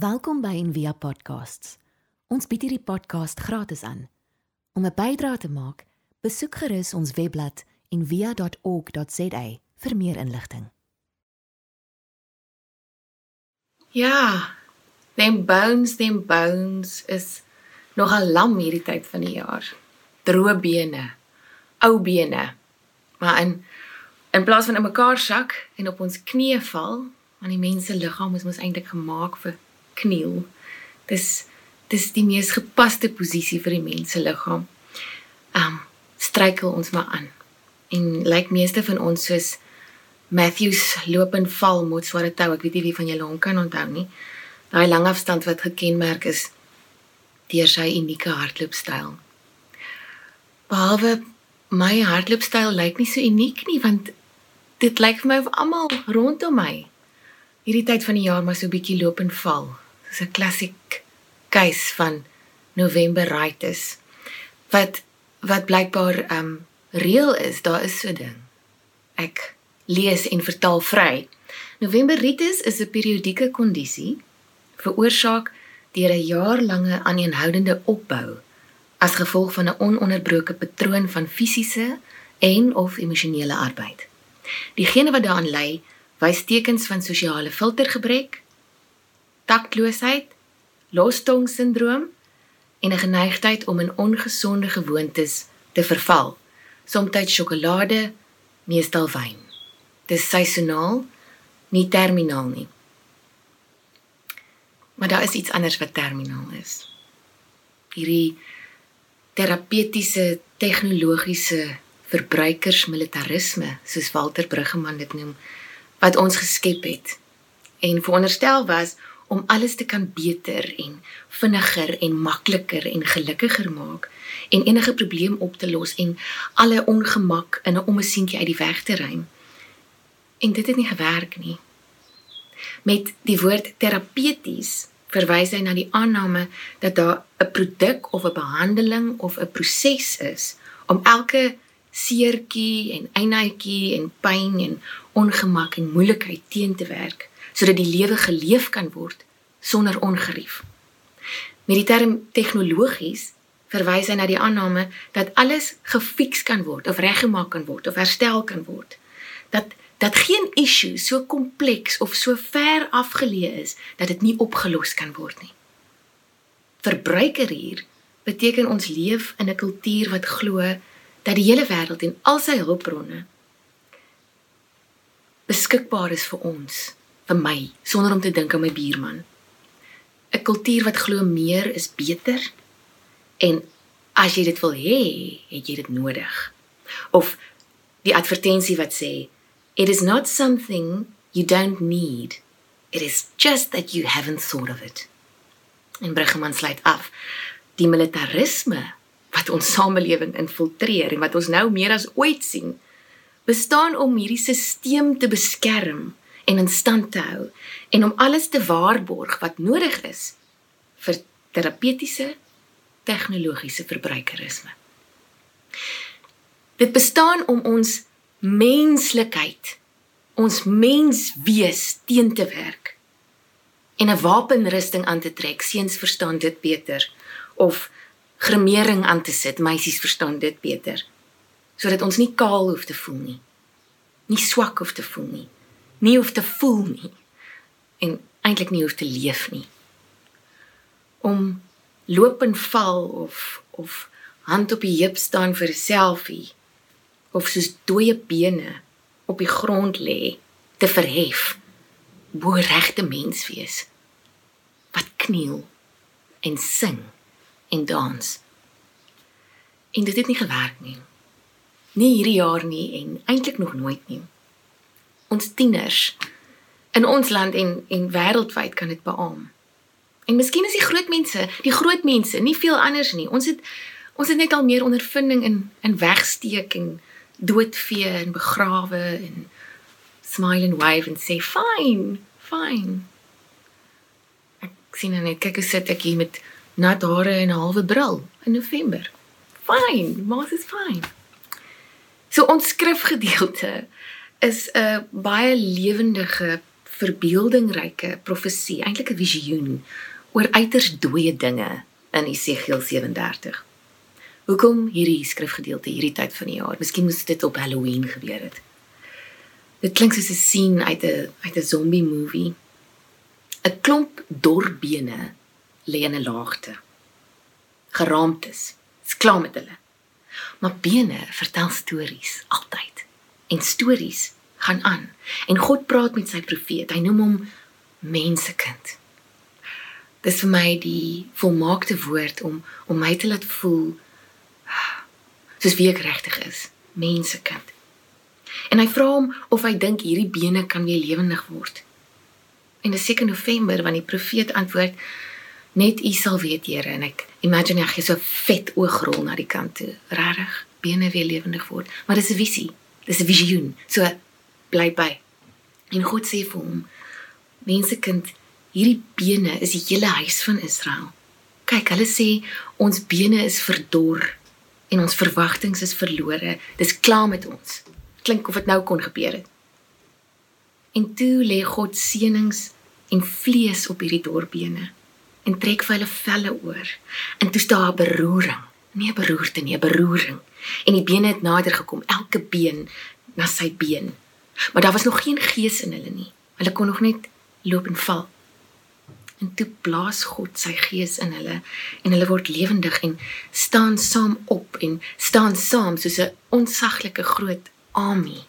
Welkom by Envia Podcasts. Ons bied hierdie podcast gratis aan. Om 'n bydrae te maak, besoek gerus ons webblad en via.org.za vir meer inligting. Ja, them bones, them bones is nogal lam hierdie tyd van die jaar. Droë bene, ou bene. Maar in in plaas van in mekaar sak en op ons knieë val, aan die mens se liggaam is mos eintlik gemaak vir kniel. Dis dis die mees gepaste posisie vir die mens se liggaam. Um struikel ons maar aan. En lyk like meeste van ons soos Matthews loop en val met sware tou. Ek weet nie wie van julle hom kan onthou nie. Daai lang afstand wat gekenmerk is deur sy unieke hardloopstyl. Behalwe my hardloopstyl lyk nie so uniek nie want dit lyk vir my of almal rondom my hierdie tyd van die jaar maar so 'n bietjie loop en val. Dis 'n klassiek case van November rightus. Wat wat blykbaar um reël is, daar is so ding. Ek lees en vertaal vry. Novemberitis is 'n periodieke kondisie veroorsaak deur 'n jaarlange aaneenhoudende opbou as gevolg van 'n ononderbroke patroon van fisiese en of emosionele arbeid. Diegene wat daaraan ly, wys tekens van sosiale filtergebrek, taktloosheid, lostong-sindroom en 'n geneigtheid om in ongesonde gewoontes te verval, soms sjokolade, meestal wyn. Dis seisoonaal, nie terminaal nie. Maar daar is iets anders wat terminaal is. Hierdie terapeutiese tegnologiese verbruikersmilitarisme, soos Walter Bruggeman dit noem, wat ons geskep het en veronderstel was om alles te kan beter en vinniger en makliker en gelukkiger maak en enige probleem op te los en alle ongemak in 'n ommesientjie uit die weg te ruim. En dit het nie gewerk nie. Met die woord terapeuties verwys hy na die aanname dat daar 'n produk of 'n behandeling of 'n proses is om elke seertjie en eenheidjie en pyn en ongemak en moeilikheid teen te werk sodat die lewe geleef kan word sonder ongerief. Met die term tegnologies verwys hy na die aanname dat alles gefiks kan word of reggemaak kan word of herstel kan word. Dat dat geen issue so kompleks of so ver afgeleë is dat dit nie opgelos kan word nie. Verbruiker hier beteken ons leef in 'n kultuur wat glo dat die hele wêreld en al sy hulpbronne beskikbaar is vir ons, vir my, sonder om te dink aan my buurman. 'n Kultuur wat glo meer is beter en as jy dit wil hê, het jy dit nodig. Of die advertensie wat sê it is not something you don't need. It is just that you haven't thought of it. En Bruggeman sluit af die militarisme wat ons samelewing infiltreer en wat ons nou meer as ooit sien bestaan om hierdie stelsel te beskerm en in stand te hou en om alles te waarborg wat nodig is vir terapeutiese tegnologiese verbruikerisme. Dit bestaan om ons menslikheid, ons menswees teen te werk en 'n wapenrusting aan te trek. Seuns verstaan dit beter of gremering aan te sit. Meisies verstaan dit beter sodat ons nie kaal hoef te voel nie. Nie swak hoef te voel nie. Nie hoef te voel nie en eintlik nie hoef te leef nie. Om loop en val of of hand op die heup staan vir 'n selfie of soos dooie bene op die grond lê te verhef bo regte mens wees wat kniel en sing en dans en dit het nie gewerk nie nie hierdie jaar nie en eintlik nog nooit nie. Ons tieners in ons land en en wêreldwyd kan dit beamoen. En miskien is die groot mense, die groot mense, nie veel anders nie. Ons het ons het net al meer ondervinding in in wegsteek en doodvee en begrawe en smile and wave and say fine, fine. Ek sien net kyk hoe sit ek hier met nat hare en 'n halwe bril in November. Fine, mos is fine. So ons skrifgedeelte is 'n baie lewendige verbeeldingryke profesie, eintlik 'n visioen oor uiters dooie dinge in Esegiel 37. Hoekom hierdie skrifgedeelte hierdie tyd van die jaar? Miskien moes dit op Halloween gebeur het. Dit klink soos 'n scene uit 'n uit 'n zombie movie. 'n Klomp dorbene lê in 'n laagte. Geraamtes. Dit's klaar met hulle. Maar bene vertel stories altyd. En stories gaan aan. En God praat met sy profeet. Hy noem hom mensekind. Dis vir my die volmaakte woord om om my te laat voel soos wie ek regtig is, mensekind. En hy vra hom of hy dink hierdie bene kan weer lewendig word. En dis seker November wanneer die profeet antwoord net u sal weet Here en ek imagine hy gee so vet oogrol na die kant toe. Regtig, bene weer lewendig word. Maar dis 'n visie. Dis 'n visioen. So bly by. En God sê vir hom: "Mensekind, hierdie bene is die hele huis van Israel. Kyk, hulle sê ons bene is verdor en ons verwagtinge is verlore. Dis klaar met ons. Klink of dit nou kon gebeur het. En toe lê God seënings en vlees op hierdie dorpbene en trek vir hulle velle oor. En toe staan 'n beroering, nie 'n beroerte nie, 'n beroering. En die bene het nader gekom, elke been na sy been. Maar daar was nog geen gees in hulle nie. Hulle kon nog net loop en val. En toe blaas God sy gees in hulle en hulle word lewendig en staan saam op en staan saam soos 'n onsaglike groot army.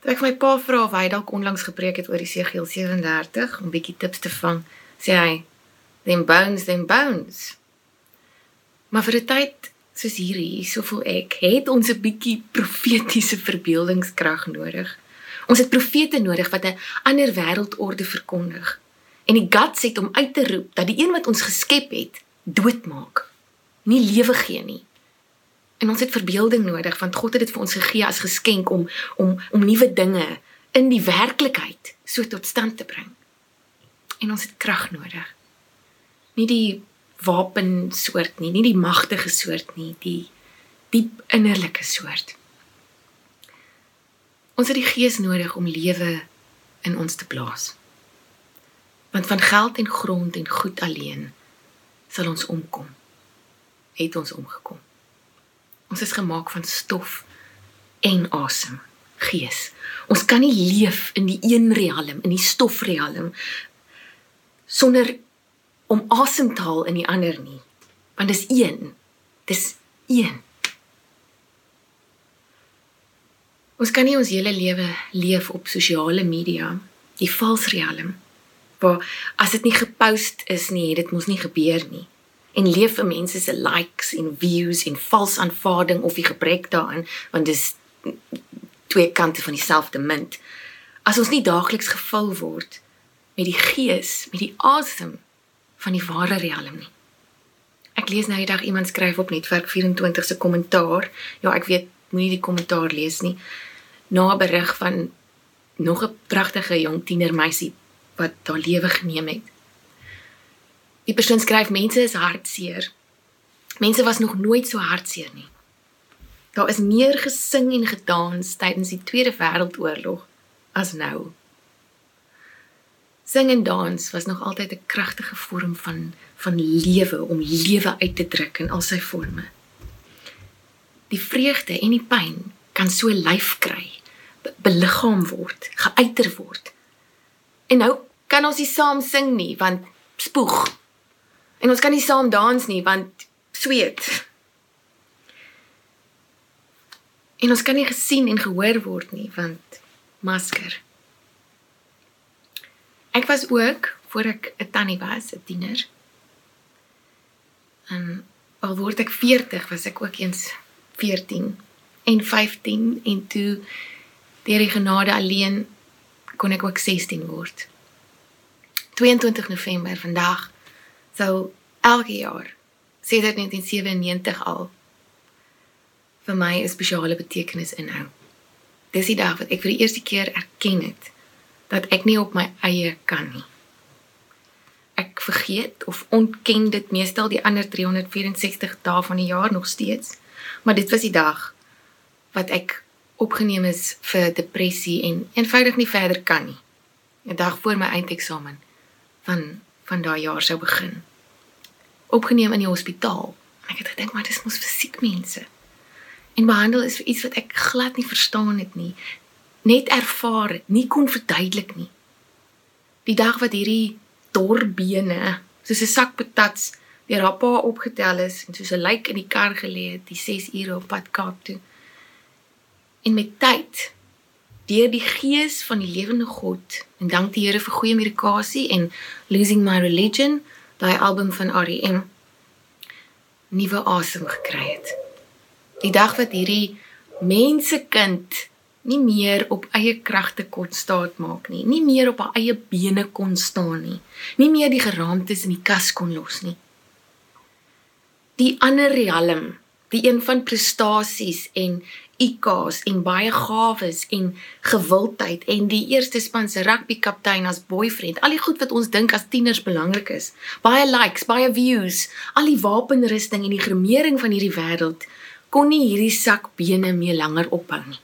Toe ek my pa vra of hy dalk onlangs gepreek het oor die Segiel 37 om bietjie tips te vang, sê hy, "Them bones, them bones." Maar vir 'n tyd soos hierdie, so voel ek, het ons 'n bietjie profetiese verbeeldingskrag nodig. Ons het profete nodig wat 'n ander wêreldorde verkondig. En die guts het om uit te roep dat die een wat ons geskep het, doodmaak. Nie lewe gee nie. En ons het verbeelding nodig want God het dit vir ons gegee as geskenk om om om nuwe dinge in die werklikheid so tot stand te bring. En ons het krag nodig. Nie die wapen soort nie, nie die magtige soort nie, die diep innerlike soort. Ons het die gees nodig om lewe in ons te blaas. Want van geld en grond en goed alleen sal ons omkom. Het ons omgekom. Ons is gemaak van stof en asem, gees. Ons kan nie leef in die een riem, in die stofriem sonder om asem te haal in die ander nie. Want dis een. Dis een. Ons kan nie ons hele lewe leef op sosiale media, die vals riem. Waar as dit nie gepost is nie, het dit mos nie gebeur nie. En leef vir mense se likes en views en vals aanvaarding of die gebrek daaraan, want dis twee kante van dieselfde munt. As ons nie daagliks gevul word met die gees, met die asem van die ware riem nie. Ek lees nou eendag iemand skryf op netwerk 24 se kommentaar. Ja, ek weet moenie die kommentaar lees nie. Na 'n berig van nog 'n pragtige jong tienermeisie wat haar lewe geneem het. Die persoon skryf mense is hartseer. Mense was nog nooit so hartseer nie. Daar is meer gesing en gedans tydens die Tweede Wêreldoorlog as nou. Sing en dans was nog altyd 'n kragtige vorm van van lewe om lewe uit te druk in al sy forme. Die vreugde en die pyn kan so lyf kry, beliggaam word, geuiter word. En nou kan ons nie saam sing nie want spoeg. En ons kan nie saam dans nie want sweet. En ons kan nie gesien en gehoor word nie want masker. Ek was ook voor ek 'n tannie was, 'n tiener. En al word ek 40, was ek ook eens 14 en 15 en toe deur die genade alleen kon ek ook 16 word. 22 November vandag sou elke jaar sedert 1997 al vir my 'n spesiale betekenis inhou. Dis die dag wat ek vir die eerste keer erken het dat ek nie op my eie kan nie. Ek vergeet of ontken dit meestal die ander 364 dae van die jaar nog steeds, maar dit was die dag wat ek opgeneem is vir depressie en eenvoudig nie verder kan nie. 'n Dag voor my eindeksamen van van daai jaar sou begin. Opgeneem in die hospitaal. En ek het gedink maar dis mos vir siek mense. En behandel is vir iets wat ek glad nie verstaan het nie. Net ervaar, nie kon verduidelik nie. Die dag wat hierdie dorbene soos 'n sak patats deur haar pa opgetel is en soos 'n lijk in die kar gelê het, die 6 ure op pad Kaap toe. En met tyd deur die gees van die lewende God en dank die Here vir goeie medikasie en Losing My Religion, daai album van R.E.M. nuwe asem gekry het. Die dag wat hierdie mensekind nie meer op eie kragte kon staat maak nie, nie meer op haar eie bene kon staan nie, nie meer die geraamtes in die kas kon los nie die ander riem, die een van prestasies en IQ's en baie gawes en gewildheid en die eerste span se rugby kaptein as boyfriend, al die goed wat ons dink as tieners belangrik is. Baie likes, baie views, al die wapenrusting en die gremering van hierdie wêreld kon nie hierdie sak bene meer langer ophou nie.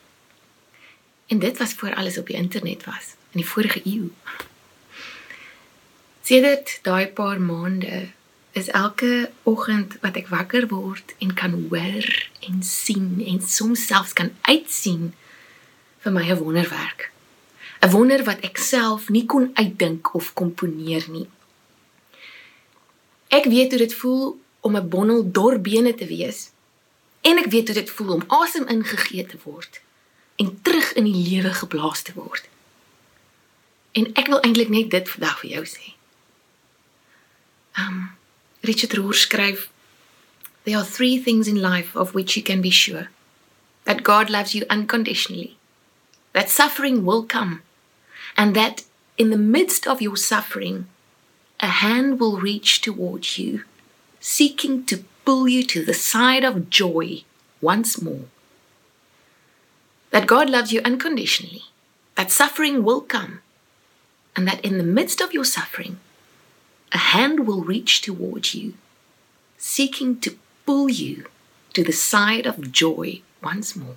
En dit was voor alles op die internet was in die vorige eeu. Sedert daai paar maande is elke oggend wat ek wakker word en kan hoor en sien en soms selfs kan uitsien vir my 'n wonderwerk. 'n Wonder wat ek self nie kon uitdink of komponeer nie. Ek weet hoe dit voel om 'n bondel dor bene te wees en ek weet hoe dit voel om asem ingegee te word en terug in die lewe geblaas te word. En ek wil eintlik net dit vandag vir jou sê. Um Richard Rohr skryf There are three things in life of which you can be sure. That God loves you unconditionally. That suffering will come and that in the midst of your suffering a hand will reach towards you seeking to pull you to the side of joy once more. That God loves you unconditionally. That suffering will come and that in the midst of your suffering a hand will reach towards you, seeking to pull you to the side of joy once more.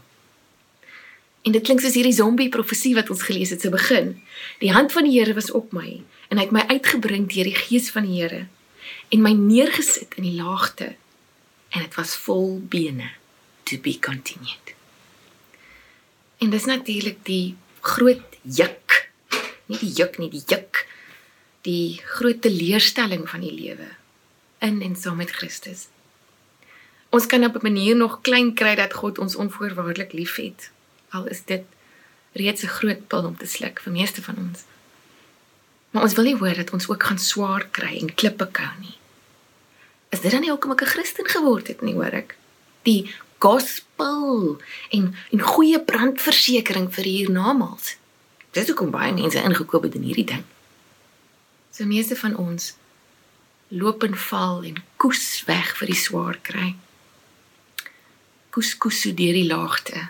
En dit klink soos hierdie zombie profesie wat ons gelees het se begin. Die hand van die Here was op my en hy het my uitgebring deur die gees van die Here en my neergesit in die laagte en dit was vol bene to be continued. En dis natuurlik die groot juk. Nie die juk nie, die juk die groot teleurstelling van die lewe in en saam met Christus. Ons kan op 'n manier nog klein kry dat God ons onvoorwaardelik liefhet. Al is dit reeds 'n groot pil om te sluk vir meeste van ons. Maar ons wil nie hoor dat ons ook gaan swaar kry en klippe kou nie. Is dit dan nie hoekom ek 'n Christen geword het nie, hoor ek? Die gospel en en goeie brandversekering vir hiernamaals. Dis hoekom baie mense ingekoop het in hierdie ding. So meeste van ons loop en val en koes weg vir die swaar kry. Koes koes so deur die laagte.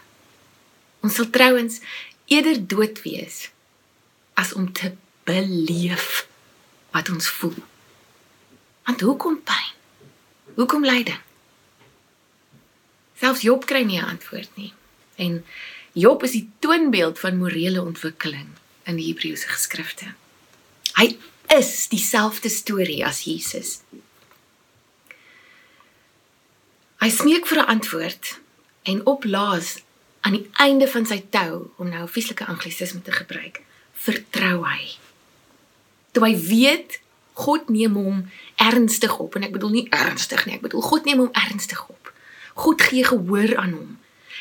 Ons sal trouens eerder dood wees as om te beleef wat ons voel. Want hoekom pyn? Hoekom lyding? Selfs Job kry nie 'n antwoord nie. En Job is die toonbeeld van morele ontwikkeling in die Hebreëse geskrifte. Hy is dieselfde storie as Jesus. Hy smeek vir 'n antwoord en oplaas aan die einde van sy tou om nou 'n vieslike anglisisme te gebruik, vertrou hy. Toe hy weet God neem hom ernstig op en ek bedoel nie ernstig nie, ek bedoel God neem hom ernstig op. God gee gehoor aan hom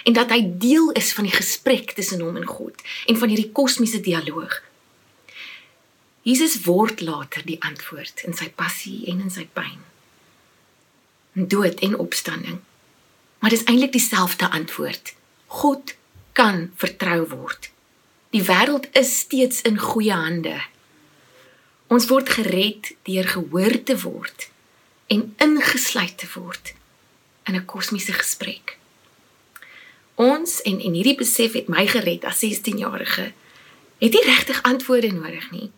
en dat hy deel is van die gesprek tussen hom en God en van hierdie kosmiese dialoog Jesus word later die antwoord in sy passie en in sy pyn. In dood en opstanding. Maar dis eintlik dieselfde antwoord. God kan vertrou word. Die wêreld is steeds in goeie hande. Ons word gered deur gehoor te word en ingesluit te word in 'n kosmiese gesprek. Ons en en hierdie besef het my gered as 16-jarige. Het nie regtig antwoorde nodig nie.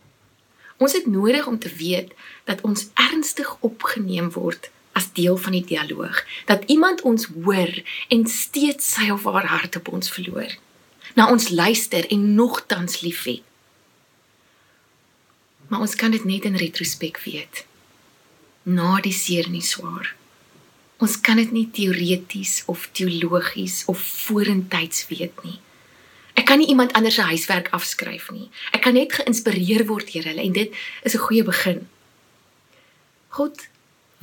Ons het nodig om te weet dat ons ernstig opgeneem word as deel van die dialoog, dat iemand ons hoor en steeds sy of haar hart op ons verloor. na ons luister en nogtans liefhet. Maar ons kan dit net in retrospek weet. Na die seer en die swaar. Ons kan dit nie teoreties of teologies of vorentyds weet nie. Ek kan nie iemand anders se huiswerk afskryf nie. Ek kan net geïnspireer word deur hulle en dit is 'n goeie begin. God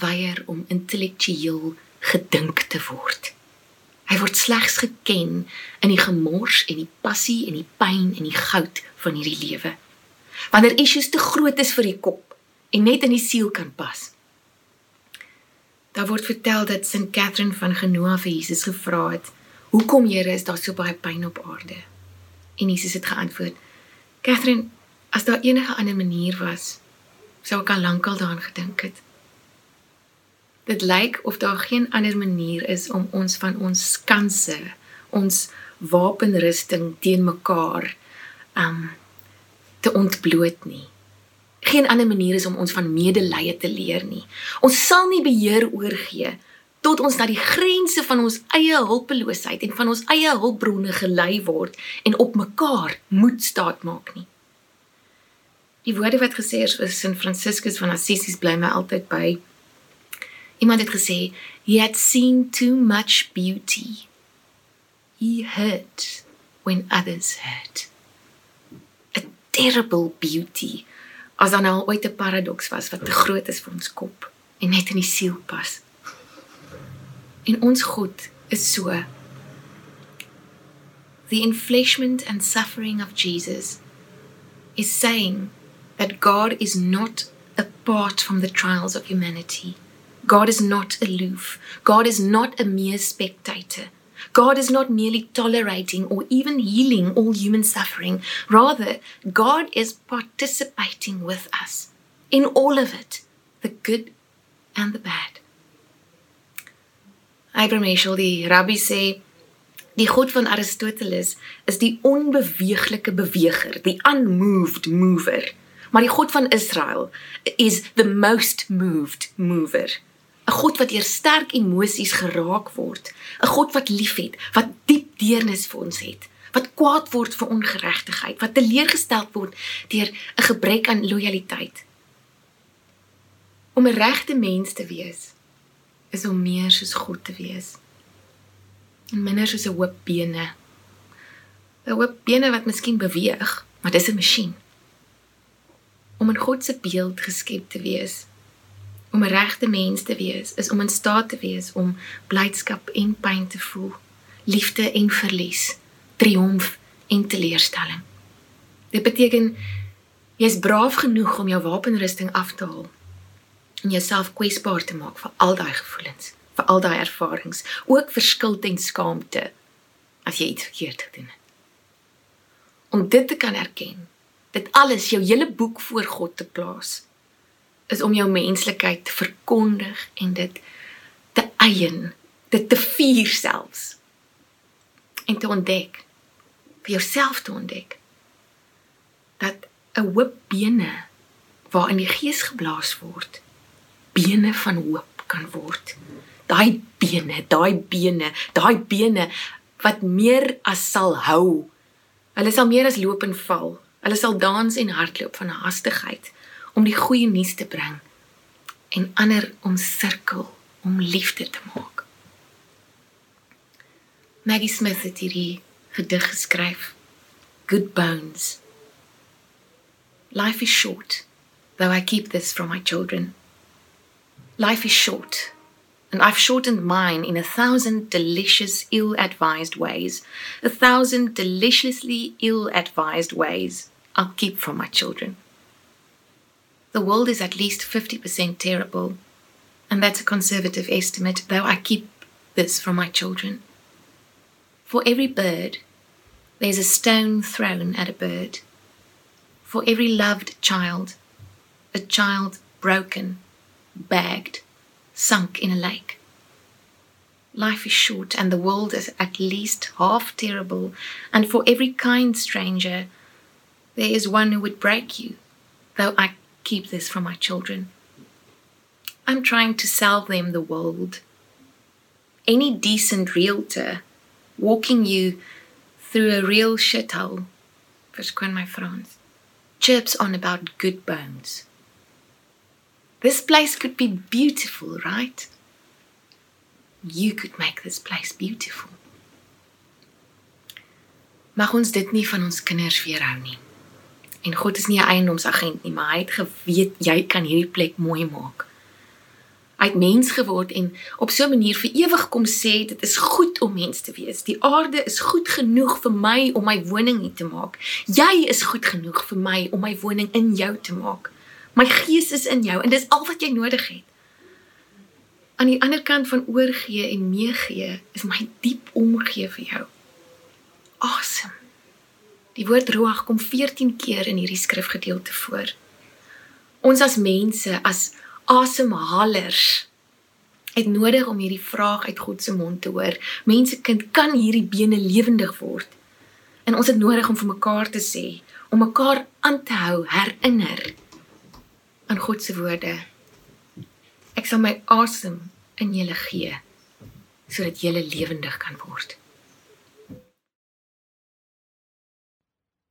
weier om intellektueel gedink te word. Hy word slegs geken in die gemors en die passie en die pyn en die goud van hierdie lewe. Wanneer issues te groot is vir die kop en net in die siel kan pas. Daar word vertel dat St Catherine van Genoa vir Jesus gevra het: "Hoekom, Here, is daar so baie pyn op aarde?" En Jesus het geantwoord: "Catherine, as daar enige ander manier was, sou ek al lankal daaraan gedink het." Dit lyk of daar geen ander manier is om ons van ons skanse, ons wapenrusting teen mekaar um te ontbloot nie geen ander manier is om ons van medelee te leer nie. Ons sal nie beheer oorgee tot ons na die grense van ons eie hulpeloosheid en van ons eie hulpbronne gelei word en op mekaar moet staat maak nie. Die woorde wat gesê is vir Sint Franciscus van Assisi bly my altyd by. Iemand het gesê, "He had seen too much beauty. He hurt when others hurt." A terrible beauty as dan nou ooit 'n paradoks was wat te groot is vir ons kop en net in die siel pas. En ons God is so The enfleshment and suffering of Jesus is saying that God is not apart from the trials of humanity. God is not aloof. God is not a mere spectator. God is not merely tolerating or even healing all human suffering. Rather, God is participating with us in all of it, the good and the bad. Abraham Heschel, die rabbi sê, die God van Aristoteles is die onbeweeglike beweger, die unmoved mover. Maar die God van Israel is the most moved mover. 'n God wat deur sterk emosies geraak word, 'n God wat liefhet, wat diep deernis vir ons het, wat kwaad word vir ongeregtigheid, wat teleurgestel word deur 'n gebrek aan lojaliteit. Om 'n regte mens te wees is om meer soos God te wees. En minder soos 'n hoop bene. 'n Hoop bene wat miskien beweeg, maar dis 'n masjien. Om in God se beeld geskep te wees om 'n regte mens te wees is om in staat te wees om blydskap en pyn te voel, liefde en verlies, triomf en teleurstelling. Dit beteken jy's braaf genoeg om jou wapenrusting af te haal en jouself kwesbaar te maak vir al daai gevoelens, vir al daai ervarings, ook vir skuld en skaamte as jy iets verkeerd gedoen het. Om dit te kan erken, dit alles jou hele boek voor God te plaas is om jou menslikheid te verkondig en dit te eien, dit te vier selfs. En te ontdek vir jouself te ontdek dat 'n hoop bene waarin die gees geblaas word, bene van hoop kan word. Daai bene, daai bene, daai bene wat meer as sal hou. Hulle sal meer as loop en val. Hulle sal dans en hardloop van 'n hastigheid om die goeie nuus te bring en ander omsirkel om liefde te maak. Maggie Smith het hierdie gedig geskryf. Good bones. Life is short, though I keep this from my children. Life is short, and I've shortened mine in a thousand delicious, ill advised ways. A thousand deliciously ill advised ways I'll keep from my children. The world is at least 50% terrible. And that's a conservative estimate, though I keep this from my children. For every bird, there's a stone thrown at a bird. For every loved child, a child broken, bagged, sunk in a lake. Life is short, and the world is at least half terrible, and for every kind stranger, there is one who would break you, though I keep this from my children. I'm trying to sell them the world. Any decent realtor walking you through a real shithole. Verskoon my Frans. Chirps on about good bones. This place could be beautiful, right? You could make this place beautiful. Mag ons dit nie van ons kinders weerhou nie. En God is nie 'n eiendomsagent nie, maar hy het geweet jy kan hierdie plek mooi maak. Hy het mens geword en op so 'n manier vir ewig kom sê dit is goed om mens te wees. Die aarde is goed genoeg vir my om my woning hier te maak. Jy is goed genoeg vir my om my woning in jou te maak. My gees is in jou en dis al wat jy nodig het. Aan die ander kant van oorgee en meegee is my diep omgee vir jou. Awesome. Die woord ruach kom 14 keer in hierdie skrifgedeelte voor. Ons as mense, as asemhalers het nodig om hierdie vraag uit God se mond te hoor. Mense kind kan hierdie bene lewendig word. En ons het nodig om vir mekaar te sê, om mekaar aan te hou, herinner aan God se woorde. Ek sal my asem in julle gee sodat julle lewendig kan word.